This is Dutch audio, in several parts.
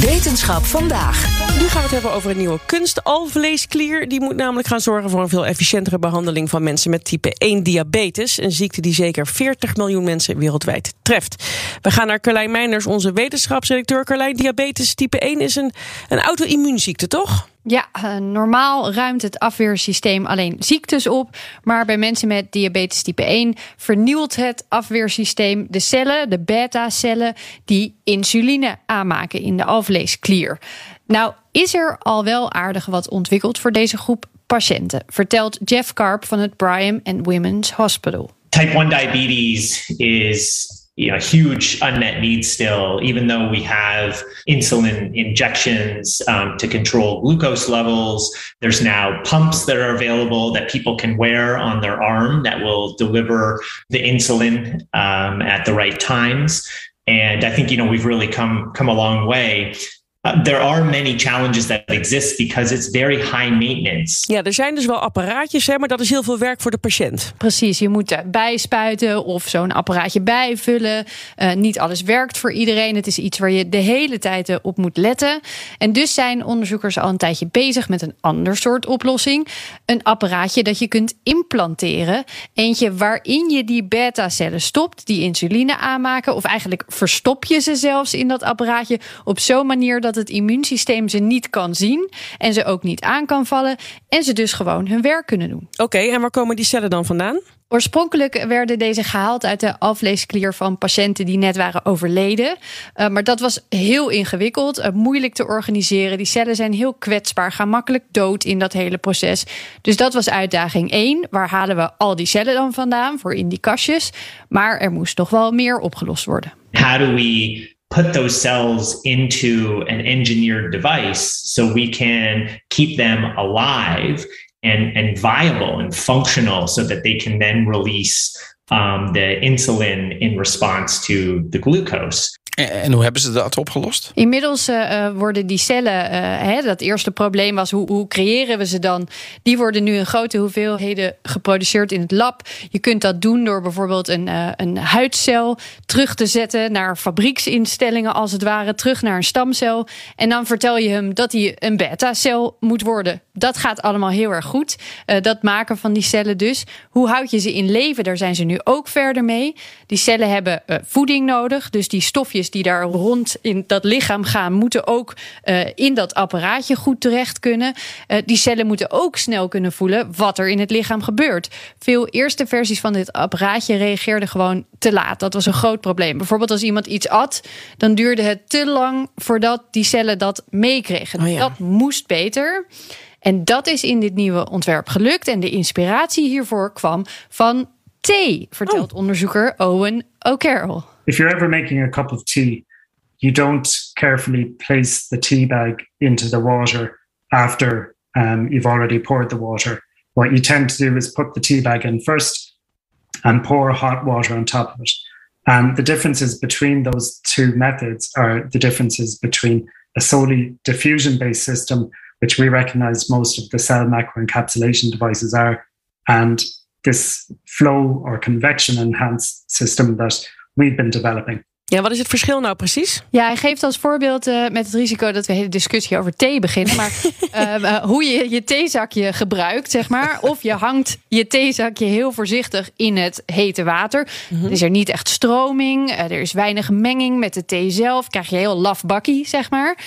Wetenschap vandaag. Nu gaan we het hebben over een nieuwe kunstalvleesklier. Die moet namelijk gaan zorgen voor een veel efficiëntere behandeling van mensen met type 1 diabetes. Een ziekte die zeker 40 miljoen mensen wereldwijd treft. We gaan naar Carlijn Meijners, onze wetenschapsredacteur. Carlijn, diabetes type 1 is een, een auto-immuunziekte, toch? Ja, eh, normaal ruimt het afweersysteem alleen ziektes op. Maar bij mensen met diabetes type 1 vernieuwt het afweersysteem de cellen, de beta-cellen, die insuline aanmaken in de alvleesklier. Nou, is er al wel aardig wat ontwikkeld voor deze groep patiënten, vertelt Jeff Karp van het Brigham and Women's Hospital. Type 1 diabetes is you know, huge unmet need still, even though we have insulin injections um, to control glucose levels. There's now pumps that are available that people can wear on their arm that will deliver the insulin um, at the right times. And I think you know we've really come come a long way. Uh, there are many challenges that exist because it's very high maintenance. Ja, er zijn dus wel apparaatjes, hè, maar dat is heel veel werk voor de patiënt. Precies, je moet bijspuiten of zo'n apparaatje bijvullen. Uh, niet alles werkt voor iedereen. Het is iets waar je de hele tijd uh, op moet letten. En dus zijn onderzoekers al een tijdje bezig met een ander soort oplossing. Een apparaatje dat je kunt implanteren. Eentje waarin je die beta-cellen stopt, die insuline aanmaken. Of eigenlijk verstop je ze zelfs in dat apparaatje op zo'n manier dat het immuunsysteem ze niet kan zien en ze ook niet aan kan vallen en ze dus gewoon hun werk kunnen doen. Oké, en waar komen die cellen dan vandaan? Oorspronkelijk werden deze gehaald uit de alvleesklier van patiënten die net waren overleden. Uh, maar dat was heel ingewikkeld, uh, moeilijk te organiseren. Die cellen zijn heel kwetsbaar, gaan makkelijk dood in dat hele proces. Dus dat was uitdaging 1. Waar halen we al die cellen dan vandaan voor in die kastjes? Maar er moest nog wel meer opgelost worden. How do we put those cells into an engineered device so we can keep them alive and, and viable and functional so that they can then release um, the insulin in response to the glucose. En hoe hebben ze dat opgelost? Inmiddels uh, worden die cellen, hè, dat eerste probleem was hoe, hoe creëren we ze dan? Die worden nu in grote hoeveelheden geproduceerd in het lab. Je kunt dat doen door bijvoorbeeld een, een huidcel terug te zetten naar fabrieksinstellingen als het ware, terug naar een stamcel. En dan vertel je hem dat hij een beta-cel moet worden. Dat gaat allemaal heel erg goed. dat maken van die cellen dus. Hoe houd je ze in leven? Daar zijn ze nu ook verder mee. Die cellen hebben voeding nodig, dus die stofjes die daar rond in dat lichaam gaan, moeten ook uh, in dat apparaatje goed terecht kunnen. Uh, die cellen moeten ook snel kunnen voelen wat er in het lichaam gebeurt. Veel eerste versies van dit apparaatje reageerden gewoon te laat. Dat was een groot probleem. Bijvoorbeeld als iemand iets at, dan duurde het te lang voordat die cellen dat meekregen. Oh ja. Dat moest beter. En dat is in dit nieuwe ontwerp gelukt. En de inspiratie hiervoor kwam van thee, vertelt oh. onderzoeker Owen O'Carroll. If you're ever making a cup of tea, you don't carefully place the tea bag into the water after um, you've already poured the water. What you tend to do is put the tea bag in first and pour hot water on top of it. And the differences between those two methods are the differences between a solely diffusion based system, which we recognize most of the cell macroencapsulation devices are, and this flow or convection enhanced system that we've been developing. Ja, wat is het verschil nou precies? Ja, hij geeft als voorbeeld uh, met het risico dat we een hele discussie over thee beginnen. Maar uh, uh, hoe je je theezakje gebruikt, zeg maar. Of je hangt je theezakje heel voorzichtig in het hete water. Mm -hmm. is er niet echt stroming. er is weinig menging met de thee zelf. Krijg je heel laf bakkie, zeg maar.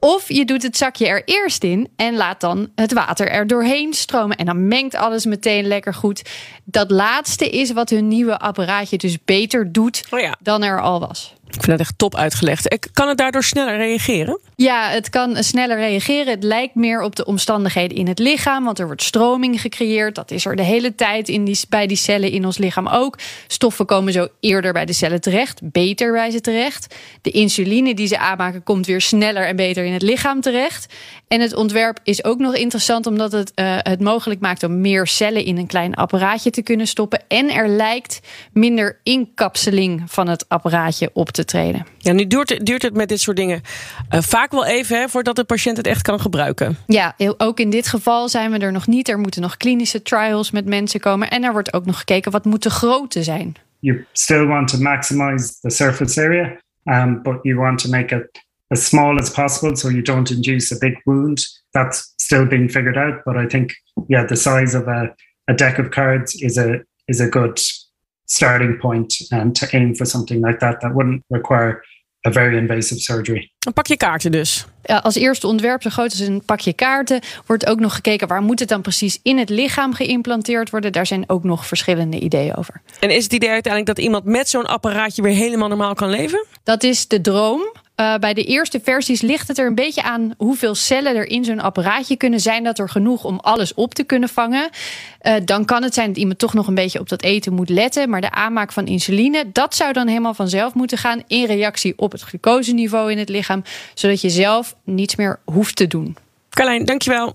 Of je doet het zakje er eerst in en laat dan het water er doorheen stromen. En dan mengt alles meteen lekker goed. Dat laatste is wat hun nieuwe apparaatje dus beter doet oh ja. dan er al was. Ik vind het echt top uitgelegd. Kan het daardoor sneller reageren? Ja, het kan sneller reageren. Het lijkt meer op de omstandigheden in het lichaam, want er wordt stroming gecreëerd. Dat is er de hele tijd in die, bij die cellen in ons lichaam ook. Stoffen komen zo eerder bij de cellen terecht, beter bij ze terecht. De insuline die ze aanmaken komt weer sneller en beter in het lichaam terecht. En het ontwerp is ook nog interessant omdat het uh, het mogelijk maakt om meer cellen in een klein apparaatje te kunnen stoppen. En er lijkt minder inkapseling van het apparaatje op te treden. Ja, nu duurt het, duurt het met dit soort dingen uh, vaak wel even hè, voordat de patiënt het echt kan gebruiken. Ja, ook in dit geval zijn we er nog niet. Er moeten nog klinische trials met mensen komen. En er wordt ook nog gekeken wat moet de grootte zijn. You still want to maximize the surface area, um, but you want to make it as small as possible so you don't induce a big wound. That's still being figured out, but I think yeah, the size of a, a deck of cards is a is a good starting point um, to aim for something like that. That wouldn't require a very invasive surgery. Een pakje kaarten dus. Als eerste ontwerp, zo groot als een pakje kaarten, wordt ook nog gekeken waar moet het dan precies in het lichaam geïmplanteerd worden. Daar zijn ook nog verschillende ideeën over. En is het idee uiteindelijk dat iemand met zo'n apparaatje weer helemaal normaal kan leven? Dat is de droom. Uh, bij de eerste versies ligt het er een beetje aan hoeveel cellen er in zo'n apparaatje kunnen zijn. Dat er genoeg om alles op te kunnen vangen. Uh, dan kan het zijn dat iemand toch nog een beetje op dat eten moet letten. Maar de aanmaak van insuline, dat zou dan helemaal vanzelf moeten gaan. In reactie op het glucoseniveau in het lichaam. Zodat je zelf niets meer hoeft te doen. Carlijn, dankjewel.